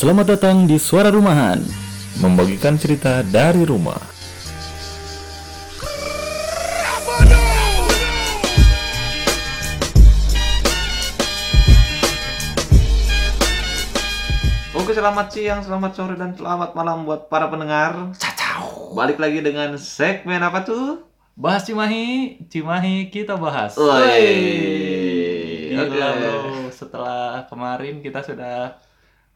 Selamat datang di Suara Rumahan, membagikan cerita dari rumah. Oke selamat siang, selamat sore, dan selamat malam buat para pendengar Cacau. Balik lagi dengan segmen apa tuh? Bahas Cimahi, Cimahi kita bahas. Woi. Gila bro, setelah kemarin kita sudah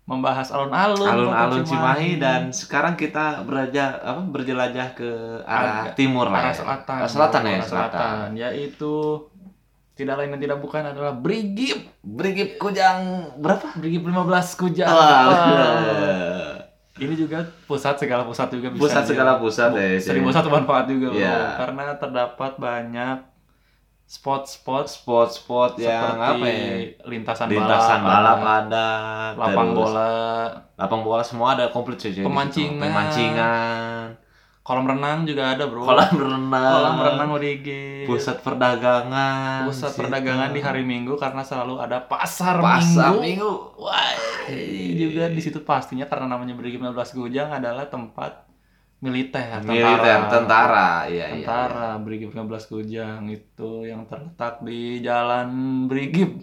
membahas alun-alun, Alun-alun Cimahi dan sekarang kita beraja apa berjelajah ke arah timur lah. arah ya. selatan, Ah, selatan ya, arah selatan. yaitu tidak lain dan tidak bukan adalah Brigip, Brigip Kujang berapa? Brigip 15 Kujang. Wah. Ini juga pusat segala pusat juga bisa. Pusat segala pusat ya. Seribu satu manfaat juga bro. Iya. Karena terdapat banyak spot-spot spot-spot yang apa ya? lintasan, Lintasan balap ada, ada, lapang terus bola, lapang bola semua ada komplit sih. di situ. Pemancingan. Pemancingan, kolam renang juga ada bro. kolam renang, Kolam renang Brigip. pusat perdagangan, Pusat situ. perdagangan di hari Minggu karena selalu ada pasar, pasar Minggu. minggu. Wah, juga di situ pastinya karena namanya Brigip 15 Gujang adalah tempat militer, militer, tentara, iya iya. Tentara Brigip 15 Kujang itu yang terletak di Jalan Brigip.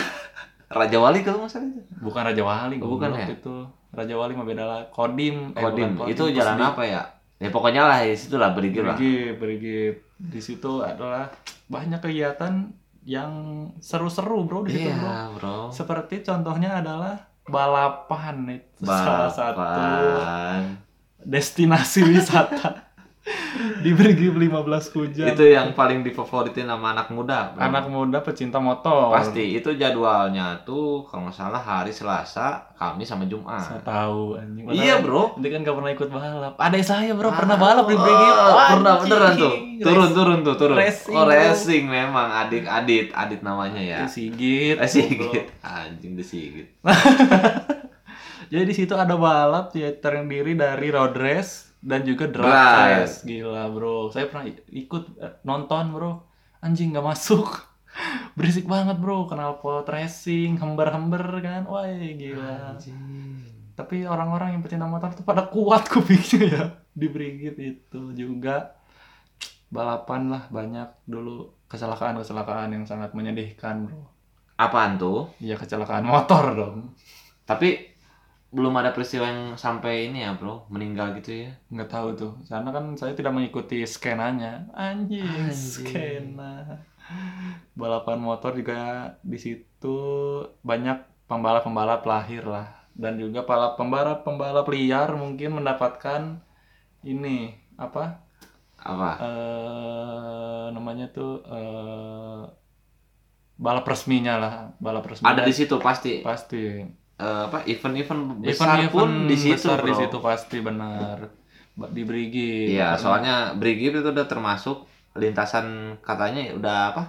Raja Wali kalau nggak salah itu. Bukan Raja Wali, Oh, bukan ya? itu. Raja Wali mah beda lah. Kodim, eh, Kodim, bukan itu jalan apa ya? Ya pokoknya lah di situ lah Brigip lah. Brigip, Brigip. Di situ adalah banyak kegiatan yang seru-seru, Bro, di situ, Bro. Iya, bro. Seperti contohnya adalah balapan itu salah satu Balapan. Destinasi wisata di Brigip 15 Kujang. Itu yang paling difavoritin sama anak muda. bro. anak muda pecinta motor. pasti itu jadwalnya tuh kalau nggak salah hari Selasa, Kamis sama Jumat. Saya tahu anjing. Iya, bro. Dia kan gak pernah ikut balap. Ada saya bro pernah balap di Oh, Brigip. Wah, pernah anjing. beneran tuh. Turun turun tuh, turun. Racing, oh, bro. racing memang adik adit adit namanya ya. Sigit. Eh, Sigit. Anjing Sigit. Jadi di situ ada balap ya terdiri dari road race dan juga drag race. Gila bro. Saya pernah ikut eh, nonton bro. Anjing nggak masuk. Berisik banget bro. Knalpot racing, hember-hember kan. Wah gila. Tapi orang-orang yang pecinta motor tuh pada kuat kupingnya ya di Brigit itu juga balapan lah banyak dulu kecelakaan-kecelakaan yang sangat menyedihkan bro. Apaan tuh? Ya kecelakaan motor dong. Tapi belum ada peristiwa yang sampai ini ya, Bro, meninggal gitu ya. Nggak tahu tuh. Karena kan saya tidak mengikuti skenanya. Anjing, Anjing. skena. Balapan motor juga di situ banyak pembalap-pembalap lahir lah. Dan juga para pembalap-pembalap liar mungkin mendapatkan ini apa? Apa? eh namanya tuh eh balap resminya lah, balap resmi. Ada di situ pasti. pasti. Eh, apa event-event besar Event-event pun di situ, besar di situ pasti benar. Di Brigi. Iya, soalnya Brigip itu udah termasuk lintasan katanya udah apa?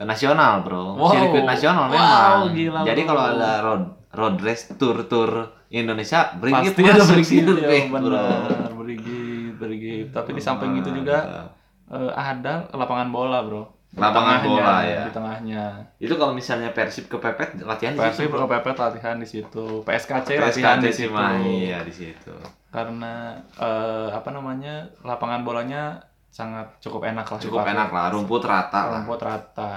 Nasional, Bro. Wow. Sirkuit nasional Wow, memang. gila, Jadi kalau ada road road race tour tour Indonesia, Brigip pasti ada Brigi ya, Bro. benar. Brigi, Brigi. Tapi di samping itu juga eh, ada lapangan bola, Bro. Di Lapangan bola, ya. Di tengahnya. Itu kalau misalnya Persib kepepet latihan di Persib situ, Bro. kepepet latihan di situ. PSKC, latihan PSKC di situ. Cimahi ya di situ. Karena eh, apa namanya? lapangan bolanya sangat cukup enak lah. Cukup dipakai. enak lah, rumput rata lah. Rumput rata.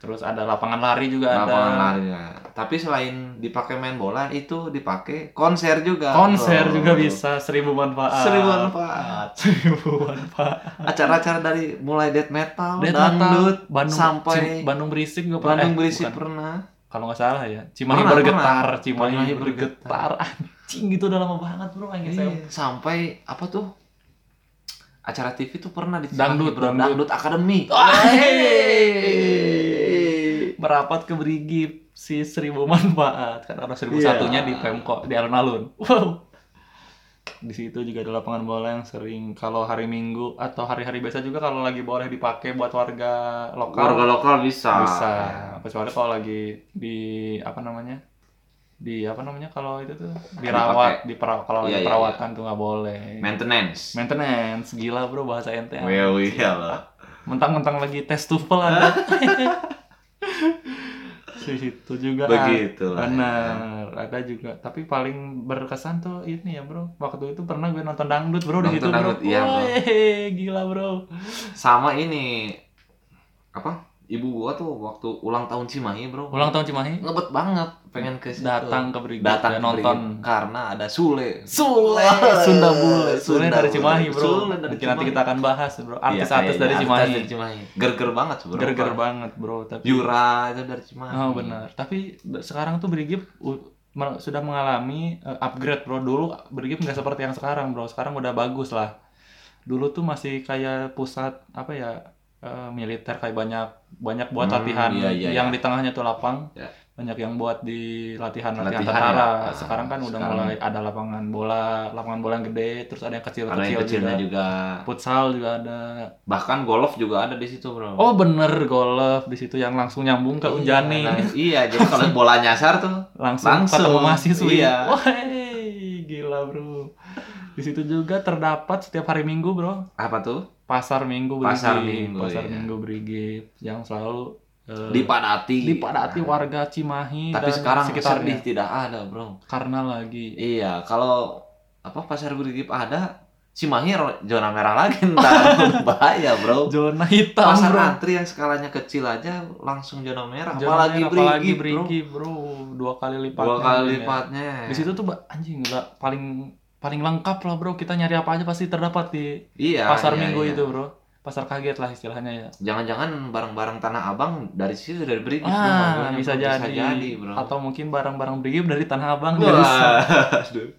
Terus ada lapangan lari juga Lapangan ada. larinya. Tapi selain dipakai main bola, itu dipakai konser juga. Konser Bro. juga bisa seribu manfaat. Seribu manfaat. Seribu manfaat. Acara-acara dari mulai death metal, Death dangdut, metal, Bandung, sampai Bandung berisik juga pernah. Bandung Eh, berisik bukan. pernah. Kalau nggak salah ya. Cimahi Pernah, bergetar, pernah. Cimahi Cimahi bergetar. Anjing gitu udah lama banget bro. Anjing saya. Sampai apa tuh? Acara TV tuh pernah di Dangdut, Bro. dangdut. dangdut Academy. Wah, Hey. Merapat ke Brigip si seribu manfaat kan ada seribu Iya. satunya di Pemko di alun-alun. Wow. Di situ juga ada lapangan bola yang sering kalau hari Minggu atau hari-hari biasa juga kalau lagi boleh dipakai buat warga lokal. Warga lokal bisa. bisa kecuali kalau lagi di apa namanya di apa namanya kalau itu tuh dirawat di kalau Iya, iya, perawatan tuh nggak boleh Maintenance. maintenance gila bro bahasa ente Well, iya lah. mentang-mentang lagi tes TOEFL ada situ juga Begitu lah, ya. benar ada juga tapi paling berkesan tuh ini ya bro waktu itu pernah gue nonton dangdut bro di Nonton situ bro dangdut, iya, bro. Wih, gila bro Sama ini apa? Ibu gua tuh waktu ulang tahun Cimahi, Bro. ulang tahun Cimahi ngebet banget pengen ke situ. datang ke Brigit datang ke nonton Brigit karena ada Sule. Sule Sunda Bule Sule Sunda dari. Cimahi bro Sule dari mungkin nanti Cimahi. kita akan bahas bro Iya, artis-artis dari artis Cimahi dari Cimahi. Ger-ger banget bro. ger-ger banget bro tapi Yura itu dari Cimahi. Oh benar. Tapi sekarang tuh mer- sudah mengalami eh, upgrade bro. Dulu Brigip nggak seperti yang sekarang bro. Sekarang udah bagus lah. Dulu tuh masih kayak pusat apa ya eh, militer kayak banyak banyak buat Hmm, latihan iya, iya, yang iya. di tengahnya tuh lapang. Ya. Banyak yang buat di latihan-latihan Latihan, tentara. ya. Sekarang kan udah Sekarang- mulai ada lapangan bola, lapangan bola yang gede, terus ada yang Ada kecil-kecil yang kecilnya juga. juga. Futsal juga ada. Bahkan golf juga ada di situ bro. Oh bener golf di situ yang langsung nyambung ke Unjani. Iya, nah, iya, jadi kalau bola nyasar tuh langsung, Langsung, ketemu mahasiswi. iya. Wah, gila bro. Di situ juga terdapat setiap hari Minggu bro apa tuh? Pasar Minggu Brigip. Pasar Minggu, pasar iya. Minggu Brigip yang selalu eh, Dipadati. dipadati warga Cimahi Tapi dan sekarang sekitarnya. sedih tidak ada bro. Karena lagi Iya, kalau apa pasar Brigip ada, Cimahi zona merah lagi ntar bahaya bro. zona hitam Pasar bro. antri yang skalanya kecil aja langsung zona merah, Zona apalagi merah, apalagi bro. Bro. Dua kali lipat. Dua kali lipatnya. Di situ tuh anjing udah paling paling lengkap lah bro. Kita nyari apa aja pasti terdapat di Iya. pasar iya, Minggu iya. itu bro. Pasar kaget lah istilahnya ya. Jangan-jangan barang-barang Tanah Abang dari situ dari Brigip bro, Ah, bisa bro. jadi. Bisa jadi, bro. Atau mungkin barang-barang Brigip dari Tanah Abang bisa. Wah, aduh.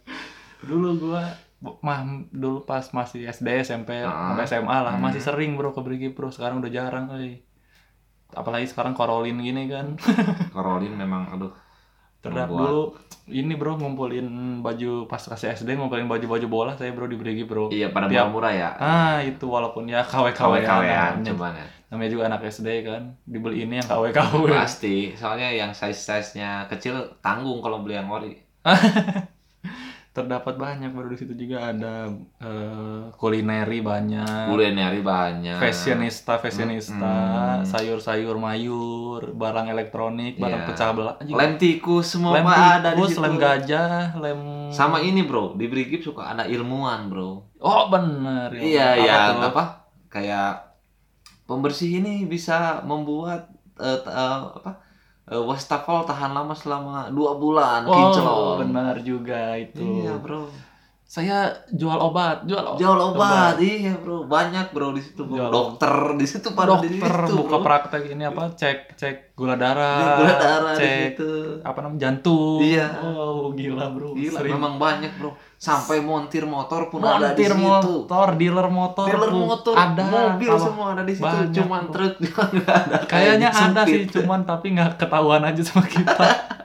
Dulu gua mah dulu pas masih SD, SMP, Ah. sampai SMA lah, Hmm. masih sering bro ke Brigip bro. Sekarang udah jarang euy. Apalagi sekarang korolin gini kan. Karolin memang aduh. Terdak Membuat- dulu ini bro ngumpulin baju pas kasih SD ngumpulin baju-baju bola saya bro di Brigip bro. Iya pada Tiap- murah ya. Ah itu walaupun ya KW-KW KW-KWan namanya. cuman ya. namanya juga anak SD kan dibeli ini yang KW-KW. Pasti, soalnya yang size-size-nya kecil tanggung kalau beli yang ori. terdapat banyak baru di situ juga ada eh, kulineri banyak Kulineri banyak. fashionista fashionista Mm-mm. sayur-sayur mayur barang elektronik barang Iya. pecah belah. Lem tikus semua lem Pak, ada di tikus situ. lem gajah lem Sama ini bro, di Brigip suka ada ilmuwan bro. oh bener Iya, Apa iya, tuh? apa? Kayak pembersih ini bisa membuat t- eh, apa? Eh, wastafel tahan lama selama dua bulan, oh kinclong. benar juga itu Iya bro. Saya jual obat jual obat Jual obat, iya bro, banyak bro di situ. bro. Jual Dokter di situ pada di dokter situ, buka bro. praktek ini apa cek cek gula darah Gula darah di cek situ. apa namanya jantung Iya. oh gila bro Gila, Sering memang banyak bro. Sampai montir motor pun ada di montir situ. motor dealer motor Dealer pun motor, ada mobil Kalau- semua ada di situ. banyak, Cuman bro. truk ada. kayaknya Kayak ada sih sempit. cuman tapi nggak ketahuan aja sama kita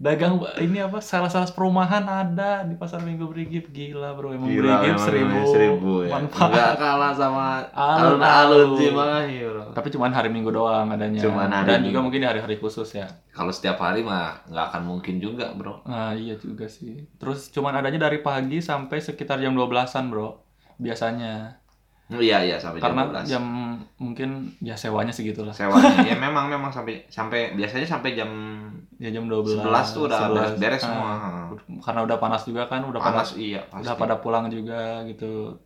dagang ini apa salah-salah perumahan ada di pasar Minggu Brigip gila bro emang Gila, memang seribu, seribu ya. manfaat Nggak kalah sama Alun-alun. Cimahi bro. tapi cuman hari Minggu doang adanya Cuman hari dan Minggu. juga mungkin di hari-hari khusus ya Kalau setiap hari mah nggak akan mungkin juga bro. Nah iya juga sih. Terus cuman adanya dari pagi sampai sekitar jam 12-an bro. Biasanya. Iya iya sampai jam Karena 12. jam mungkin ya sewanya segitulah. Sewanya ya memang memang sampai sampai biasanya sampai jam Ya jam 12. 11 tuh udah 11. beres-beres Ah, semua. Karena udah panas juga kan, udah pada Panas iya pasti. udah pada pulang juga gitu.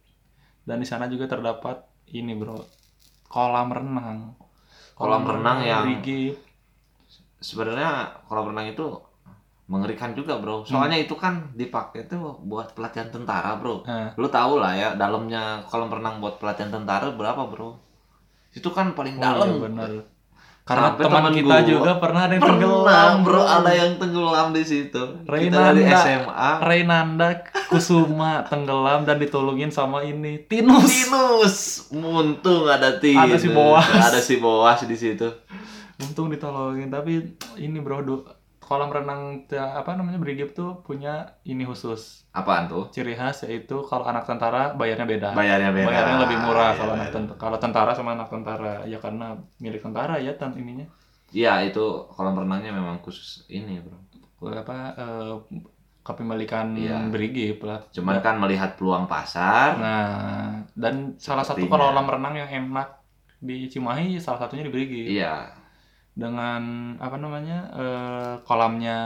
Dan di sana juga terdapat ini bro. Kolam renang. Kolam renang yang- Brigip. sebenarnya kolam renang itu mengerikan juga bro soalnya itu kan dipakai tuh buat pelatihan tentara bro Nah, lu tahu lah ya dalamnya kolam renang buat pelatihan tentara berapa bro itu kan paling oh dalam iya benar. Karena Sampai teman kita gua juga pernah ada yang pernah tenggelam bro ada yang tenggelam di situ kita Reynanda. dari SMA Reynanda Kusuma tenggelam dan ditolongin sama ini Tinus. Tinus muntung ada Tinus Ada si Boas. ada si Boas di situ Untung ditolongin tapi ini bro kolam renang apa namanya Brigip tuh punya ini khusus apaan tuh ciri khas yaitu kalau anak tentara bayarnya beda. bayarnya beda Bayarnya lebih murah Iya, kalau anak iya. tentara kalau tentara sama anak tentara ya karena milik tentara ya tan ininya iya itu kolam renangnya memang khusus ini bro apa eh, kepemilikan Iya. Brigip lah. cuman kan melihat peluang pasar Nah, dan salah satu kolam renang yang enak di Cimahi salah satunya di Brigip. iya dengan apa namanya eh, kolamnya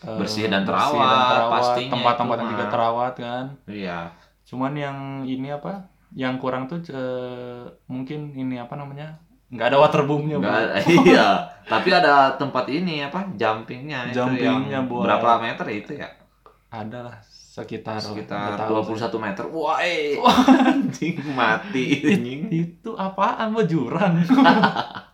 eh, Bersih dan bersih terawat, pastinya tempat-tempat itu yang juga mah. terawat kan Iya. cuman yang ini apa yang kurang tuh eh, mungkin ini apa namanya nggak ada waterboomnya Nggak ada- iya. Tapi ada tempat ini apa? Jumpingnya itu Jumpingnya yang buat- berapa meter itu ya? ada lah sekitar Sekitar tahu sih. 21 meter. Wah, eh. anjing mati anjing. itu apaan bro jurang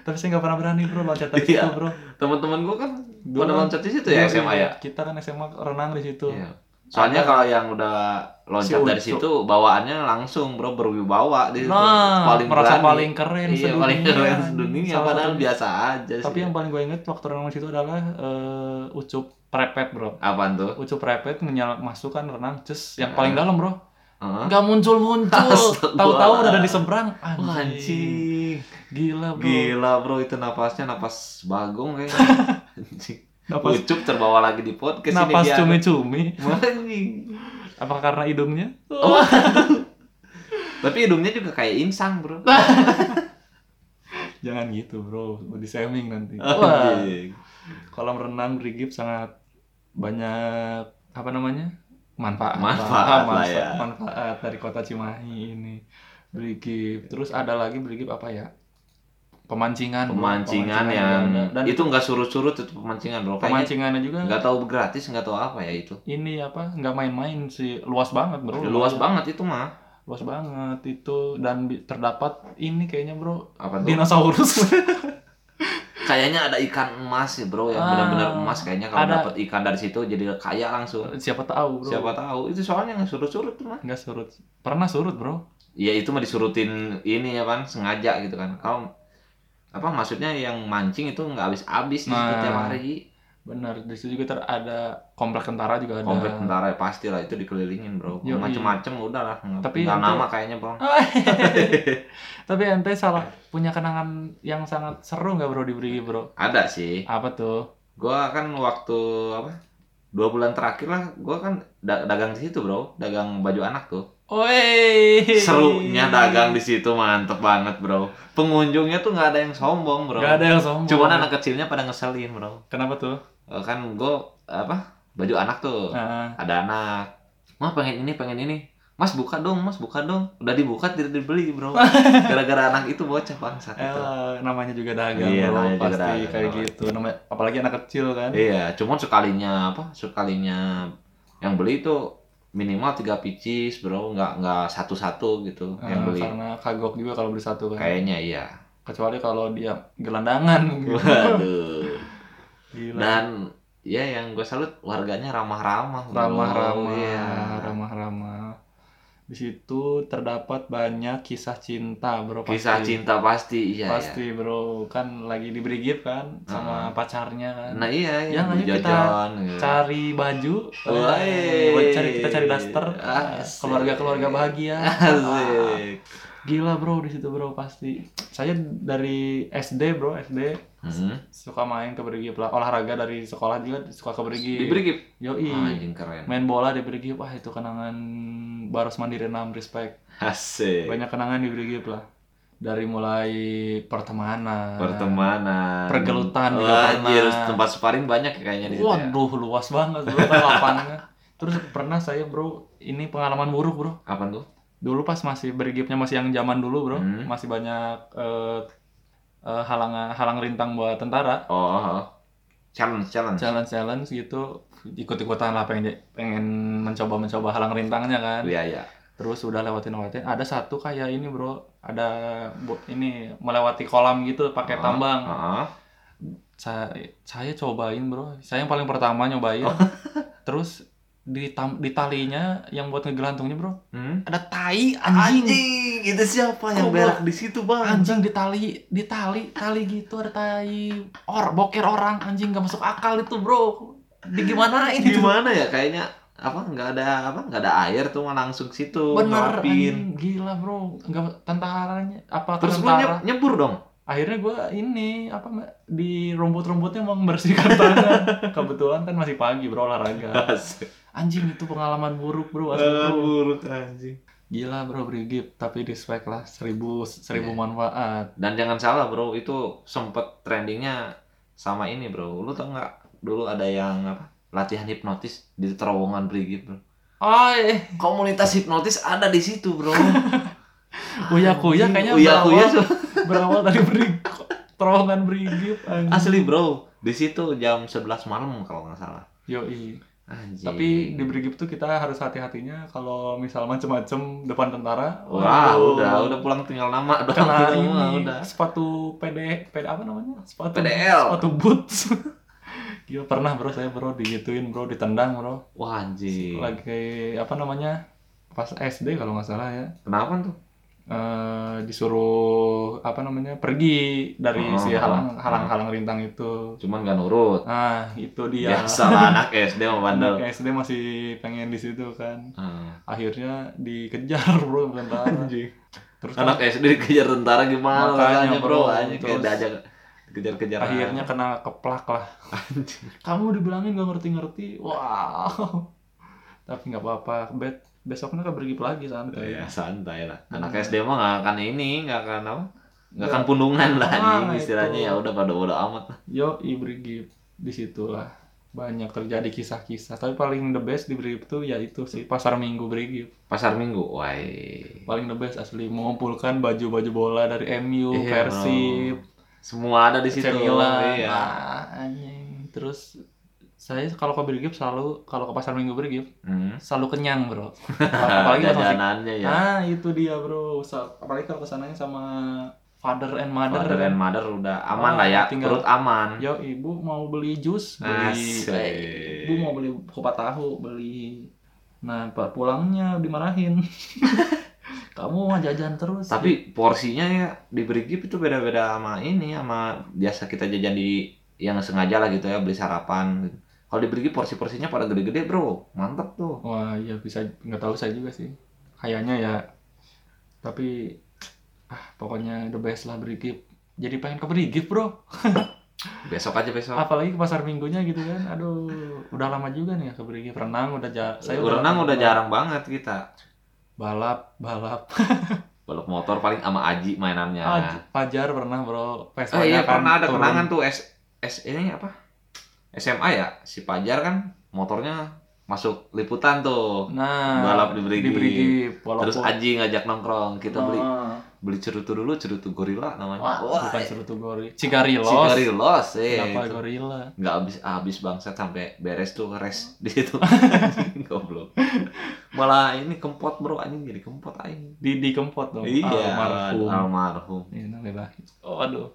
tapi saya nggak pernah berani bro loncat dari Iya. situ bro Teman-teman gua kan Dulu pada kan- loncat di situ ya SMA iya, ya. kita kan SMA renang di situ Iya. Soalnya kalau yang udah loncat Si dari situ bawaannya langsung bro berwibawa di situ. nah merasa berani. paling keren iya, sedunia. paling keren sedunia Salah padahal satu- biasa aja sih. tapi yang paling gue inget waktu renang di situ adalah eh, ucup prepet bro apaan tuh? ucup prepet menyala masuk kan renang cus yang Heeh. paling dalam bro. Nggak muncul muncul tahu-tahu udah ada di seberang anjing anjing. gila bro Gila bro itu napasnya napas bagong kayaknya. Anjing. napas Ucup terbawa lagi di podcast napas ini cumi-cumi Anjing. apa karena hidungnya Oh. Tapi hidungnya juga kayak insang bro. jangan gitu bro mau diseming nanti wah Anjing. kolam renang Brigip sangat banyak apa namanya manfaat. Manfaat lah, lah ya. manfaat dari kota Cimahi ini. Brigip terus ada lagi Brigip apa ya? Pemancingan. Pemancingan juga yang dan itu nggak surut-surut itu pemancingan bro. Pemancingannya juga nggak tahu gratis nggak tahu apa ya itu. ini apa? Nggak main-main sih. Luas banget bro. Luas banget itu mah. luas banget itu. Dan terdapat ini kayaknya bro. Apa dinosaurus Kayaknya ada ikan emas ya bro yang Ah, benar-benar emas kayaknya kalau ada. dapat ikan dari situ jadi kaya langsung. siapa tahu bro Siapa tahu itu soalnya nggak surut-surut tuh mah. nggak surut pernah surut bro Ya itu mah disurutin ini ya kan sengaja gitu kan. Kalau apa maksudnya yang mancing itu nggak habis-habis Nah. tiap hari. Benar di situ juga ter ada komplek tentara juga ada Komplek tentara ya pasti lah itu dikelilingin bro. Macem-macem udah lah. Tapi nggak ente- nama kayaknya bro. Tapi ente salah punya kenangan yang sangat seru nggak bro di Brigi bro? Ada sih. Apa tuh? Gua kan waktu apa? Dua bulan terakhir lah, gua kan da- dagang di situ bro, dagang baju anak tuh. Woi. Serunya dagang di situ mantep banget bro. Pengunjungnya tuh nggak ada yang sombong bro. Gak ada yang sombong. Cuman anak kecilnya pada ngeselin bro. Kenapa tuh? Eh, Kan gua apa? Baju anak tuh. Ah, Ada anak. Mah pengen ini, pengen ini. Mas buka dong, mas buka dong. Udah dibuka tidak dibeli bro. Gara-gara anak itu bocah bangsat itu. elah, namanya juga dagang Iya, bro, namanya juga pasti dagang, kayak bro. gitu. Namanya apalagi anak kecil kan. Iya, cuman sekalinya apa? Sekalinya yang beli itu minimal tiga pieces bro, nggak nggak satu-satu gitu yang Ah, beli. Karena kagok juga kalau beli satu kan. Kayaknya iya. Kecuali kalau dia gelandangan. Waduh. Gila. Dan ya yang gue salut warganya ramah-ramah. ramah-ramah, Iya. ramah-ramah. Di situ terdapat banyak kisah cinta, bro. pasti. Kisah cinta pasti iya. Pasti, bro. Kan lagi di Brigip kan sama pacarnya kan. iya. Nah iya, iya. Yang ayo kita gitu. Cari baju, Wah, eh, cari kita cari daster, Asik. keluarga-keluarga bahagia. Asik. Gila, bro, di situ, bro, pasti. Saya dari SD, bro, SD Hmm. suka main ke Brigip lah. Olahraga dari sekolah juga suka ke Brigip. Di Brigip. Yoi. Ah, keren. main bola di Brigip wah itu kenangan Baros Mandiri 6 respect Asik. banyak kenangan di Brigip lah dari mulai pertemanan Pertemanan. Pergelutan Wah, anjir, tempat sparring banyak ya kayaknya di situ. ya. waduh luas banget bro kan lapangannya terus pernah saya bro ini pengalaman buruk bro Apaan tuh? dulu pas masih Brigipnya masih yang zaman dulu bro Hmm. masih banyak eh, eh, halang halang rintang buat tentara Oh, oh. challenge, challenge. challenge challenge gitu ikut ikutan lah pengen pengen mencoba mencoba halang rintangnya kan Iya, iya. terus udah lewatin lewatin ada satu kayak ini bro ada ini melewati kolam gitu pakai Ah, tambang ah. saya saya cobain bro saya yang paling pertama nyobain Oh. terus di tam, di talinya yang buat ngegelantungnya bro Hmm? ada tai anjing itu siapa yang berak di situ, Bang? anjing di tali di tali tali gitu ada tai or boker orang anjing gak masuk akal itu bro di gimana ini Gimana ya kayaknya apa nggak ada apa nggak ada air tuh langsung situ bener ngelapin. gila bro nggak tentaranya apa Terus lu tentara nyeb- nyebur dong. akhirnya gue ini apa di rumput-rumputnya mau membersihkan tangan kebetulan kan masih pagi bro olahraga anjing itu pengalaman buruk bro asli, bro buruk anjing. Gila bro Brigip, tapi respect lah seribu seribu Iya. manfaat. Dan jangan salah bro, itu sempet trendingnya sama ini bro. Lu tau nggak dulu ada yang apa latihan hipnotis di terowongan Brigif bro. Oh, eh. Komunitas hipnotis ada di situ bro. Uya kuya kayaknya Uya kuya berawal, berawal dari Brig terowongan anjing. asli bro. Di situ jam 11 malam kalau nggak salah. Yoi. Anjing. Tapi di Brigip tuh kita harus hati-hatinya kalau misal macem-macem depan tentara. Wah, waduh, udah udah pulang tinggal nama doang kena gitu ini udah. sepatu PD PD apa namanya? Sepatu PDL. Sepatu boots. Gila pernah bro saya bro digituin bro ditendang bro. Wah anjing. Lagi kayak apa namanya? Pas SD kalau nggak salah ya. Kenapa tuh? eh disuruh apa namanya pergi dari Oh, si halang halang halang rintang itu. Cuman gak nurut. Nah itu dia. Biasa lah anak SD mau bandel. Anak SD masih pengen di situ kan. Hmm. Akhirnya dikejar bro tentara. Terus kan Anak SD dikejar tentara gimana Makanya, rasanya bro? bro. Kayak Terus- diajak kejar-kejar. akhirnya kena keplak lah. Kamu dibilangin gak ngerti-ngerti. Wow. Tapi nggak apa-apa. Bet besoknya kan pergi lagi santai. Ya santai lah. Hmm. Anak SD mah gak akan ini, gak akan apa? Gak akan pundungan lah Ah, anjing istilahnya ya udah pada bodo amat. Yo, Brigip di situlah banyak terjadi kisah-kisah. Tapi paling the best di Brigip tuh ya itu sih pasar minggu Brigip. Pasar Minggu, wah. Paling the best asli mengumpulkan baju-baju bola dari MU, Iya, Persib, Semua ada di situ. Milan. Iya. Nah, anjing. Terus saya kalau ke Brigip selalu kalau ke pasar minggu Brigip Hmm. selalu kenyang, Bro. Apalagi masih Jajanannya ya. Ah, itu dia, Bro. Apalagi kalau ke sananya sama father and mother. Mother and mother udah aman Oh, lah ya, tinggal- perut aman. Yo, ibu mau beli jus, beli eh, ibu mau beli kupat tahu, beli. Nah, pulangnya dimarahin. Kamu mah jajan terus. Tapi porsinya ya di Brigip itu beda-beda sama ini sama biasa kita jajan di yang sengaja lah gitu ya beli sarapan. gitu. Kalau di Brigip porsi-porsinya pada gede-gede bro, mantep tuh. Wah, iya bisa nggak tahu saya juga sih. Kayaknya ya. Tapi ah pokoknya the best lah Brigip. Jadi pengen ke Brigip, Bro. Besok aja besok. Apalagi ke pasar minggunya gitu kan. Aduh, udah lama juga nih ya ke Brigip. Renang udah ja saya renang udah jarang banget kita. Balap, balap. Balap motor paling sama Aji mainannya. Ah, Pajar pernah, Bro. Eh Vespa-nya iya kan pernah ada turun. kenangan tuh S S ini apa? SMA ya si Pajar kan motornya masuk liputan tuh. Nah, Balap di Brigip. Di. Walaupun Terus Aji ngajak nongkrong, kita beli Ah. Beli cerutu dulu, cerutu gorila namanya. Wah, Wah, bukan cerutu gori. Cigarilos. Cigarilos, eh. Kenapa itu. gorila? nggak habis habis bangsat sampai beres tuh res di situ Anjing, goblok malah ini kempot bro anjing jadi kempot aing Di di kempot dong. iya Almarhum. almarhum Innalillahi. Oh, aduh.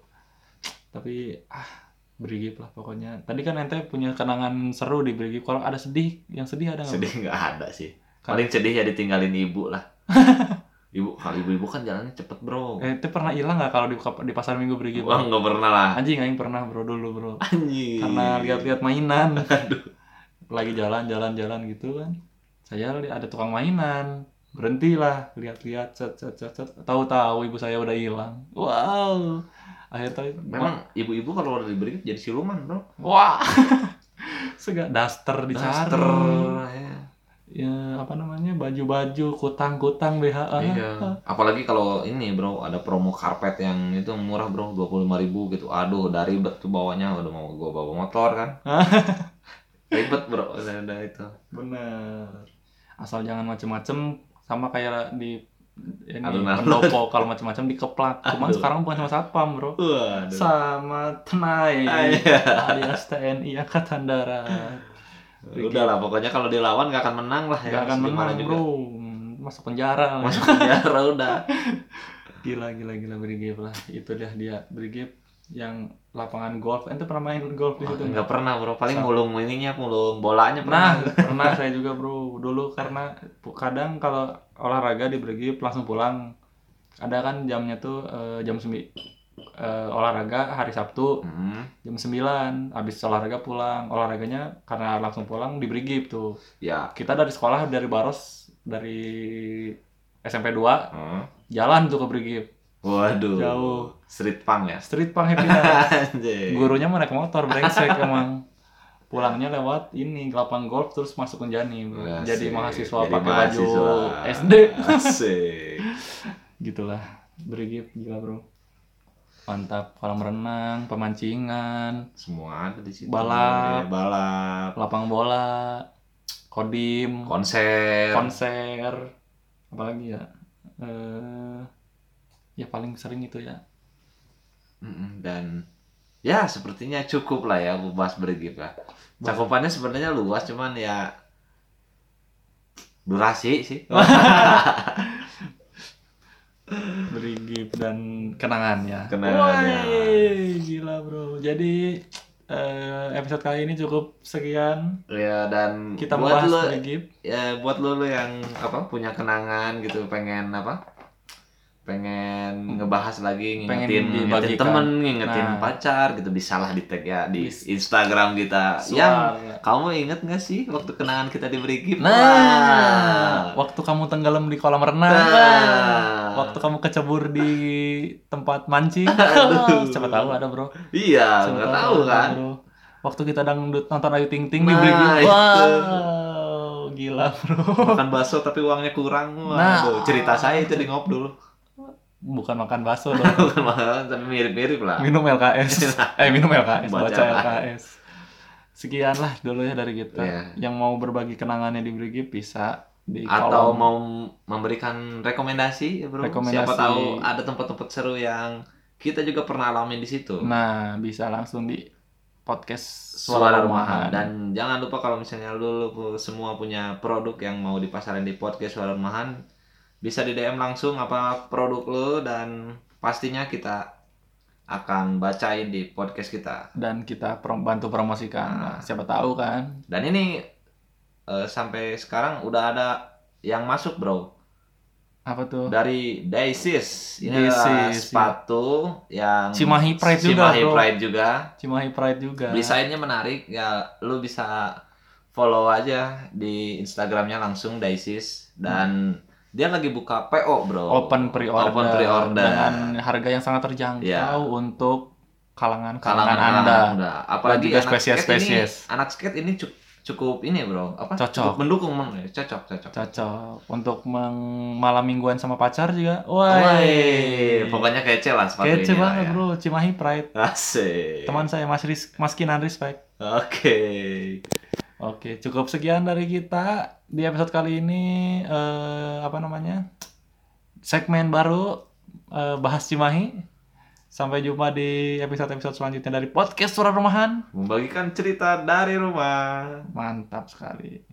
Tapi ah Brigip lah pokoknya. Tadi kan ente punya kenangan seru di Brigip. Kalau ada sedih, yang sedih ada nggak? sedih nggak ada sih Kan- paling sedih ya ditinggalin ibu lah ibu kalau ibu-ibu kan jalannya cepet bro Eh, ente pernah hilang nggak kalau di, di pasar minggu Brigip? wah nggak pernah lah Anjing aing pernah bro dulu bro. anjing Karena lihat-lihat mainan. aduh Lagi jalan-jalan-jalan gitu kan. Saya lihat ada tukang mainan. Berhentilah, lihat-lihat, cet, cet, cet, cet. Tahu-tahu ibu saya udah hilang. Wow. Akhirnya memang ibu-ibu kalau udah diberi jadi siluman bro Wah. Sega daster dicari. Daster, ya. Ya, apa namanya? Baju-baju, kutang-kutang BH. Iya. Apalagi kalau ini bro ada promo karpet yang itu murah bro 25.000 ribu gitu. Aduh dari ribet tuh bawanya udah mau gua bawa motor kan. ribet bro udah, udah itu. Bener. Asal jangan macem-macem sama kayak di ini Alun-alun. pendopo kalau macem-macem dikeplak. Cuman Aduh. sekarang bukan sama satpam, Bro. Waduh. Sama TNI Iya. alias TNI Angkatan Darat. Udah lah pokoknya kalau dilawan gak akan menang lah ya. Gak akan Gimana menang, juga. Bro. Masuk penjara. Masuk penjara udah. Gila, gila, gila Brigip lah. Itu dia dia Brigip yang lapangan golf. Ente pernah main golf di situ? Enggak pernah bro. Paling mulung ininya, mulung bolanya Nah, pernah. pernah saya juga bro. Dulu karena kadang kalau olahraga di Brigip langsung pulang. Ada kan jamnya tuh eh, jam sembi eh, olahraga hari Sabtu Hmm, jam 9 habis olahraga pulang. Olahraganya karena langsung pulang di Brigip tuh. ya. Kita dari sekolah dari Baros dari SMP 2 Hmm. jalan tuh ke Brigip. Waduh. Jauh. Street punk ya. Street punk happiness. Anjing. Gurunya mau naik motor brengsek emang. pulangnya lewat ini lapang golf terus masuk Unjani. Asik. jadi mahasiswa Jadi pakai baju. SD Asik. gitulah berigip gila bro mantap kolam renang pemancingan Semua ada di situ. Balap. Ya, balap, lapang bola kodim konser. konser apalagi ya eh ya paling sering itu ya dan ya sepertinya cukup lah ya bahas bergip lah. Cakupannya sebenarnya luas cuman ya durasi sih. berigip dan kenangan ya Kenangannya. Woi, gila bro jadi eh, episode kali ini cukup sekian ya dan kita buat lo ya buat lo, lo yang apa punya kenangan gitu pengen apa pengen ngebahas lagi Pengen ngingetin ngingetin dibagikan. temen ngingetin Nah. pacar gitu bisa lah di tag ya di Bis- Instagram kita yang Suara. kamu inget gak sih waktu kenangan kita di Berigip Nah, waktu kamu tenggelam di kolam renang, Nah. Waktu kamu kecebur di tempat mancing, Aduh. siapa tahu ada bro. iya nggak tahu ada, kan bro. Waktu kita dangdut nonton Ayu Ting Ting di Nah, itu. wow, gila bro. makan bakso tapi uangnya kurang Nah. Waduh, cerita saya itu di ngop dulu Bukan makan bakso dong, bukan makan tapi mirip-mirip lah minum LKS. eh minum LKS, Baca baca LKS. LKS. Sekian lah dulu ya dari kita. Iya. Yang mau berbagi kenangannya di Brigif bisa di atau kolom. mau memberikan rekomendasi ya bro? Rekomendasi. siapa tahu ada tempat-tempat seru yang kita juga pernah alami di situ. Nah, bisa langsung di podcast suara rumahan. Dan jangan lupa kalau misalnya lu, lu semua punya produk yang mau dipasarin di podcast suara rumahan bisa di DM langsung apa produk lu dan pastinya kita akan bacain di podcast kita. Dan kita prom- bantu promosikan. Nah, siapa tahu kan. dan ini eh, sampai sekarang udah ada yang masuk bro Apa tuh? dari Daisis ini iya. sepatu yang Cimahi Pride juga, Cimahi bro. Pride juga Cimahi Pride juga. desainnya menarik ya lu bisa follow aja di Instagramnya langsung Daisis dan dia lagi buka PO bro Open pre-order. Open pre-order. Dengan harga yang sangat terjangkau Iya. untuk kalangan-kalangan kalangan Anda. Anda apalagi juga anak spesies- skate ini spesies. anak skate ini cu- cukup ini bro apa Cocok. cukup mendukung men- cocok cocok Cocok untuk meng- malam mingguan sama pacar juga. Woi, Woi. pokoknya kece lah sepatu Kece banget, ya. Bro. Cimahi Pride. Asik. Teman saya Mas Ris Mas Kinan Respect. Oke. Oke, cukup sekian dari kita di episode kali ini eh, apa namanya? Segmen baru eh, bahas Cimahi. Sampai jumpa di episode-episode selanjutnya dari podcast Suara Rumahan. Membagikan cerita dari rumah. Mantap sekali.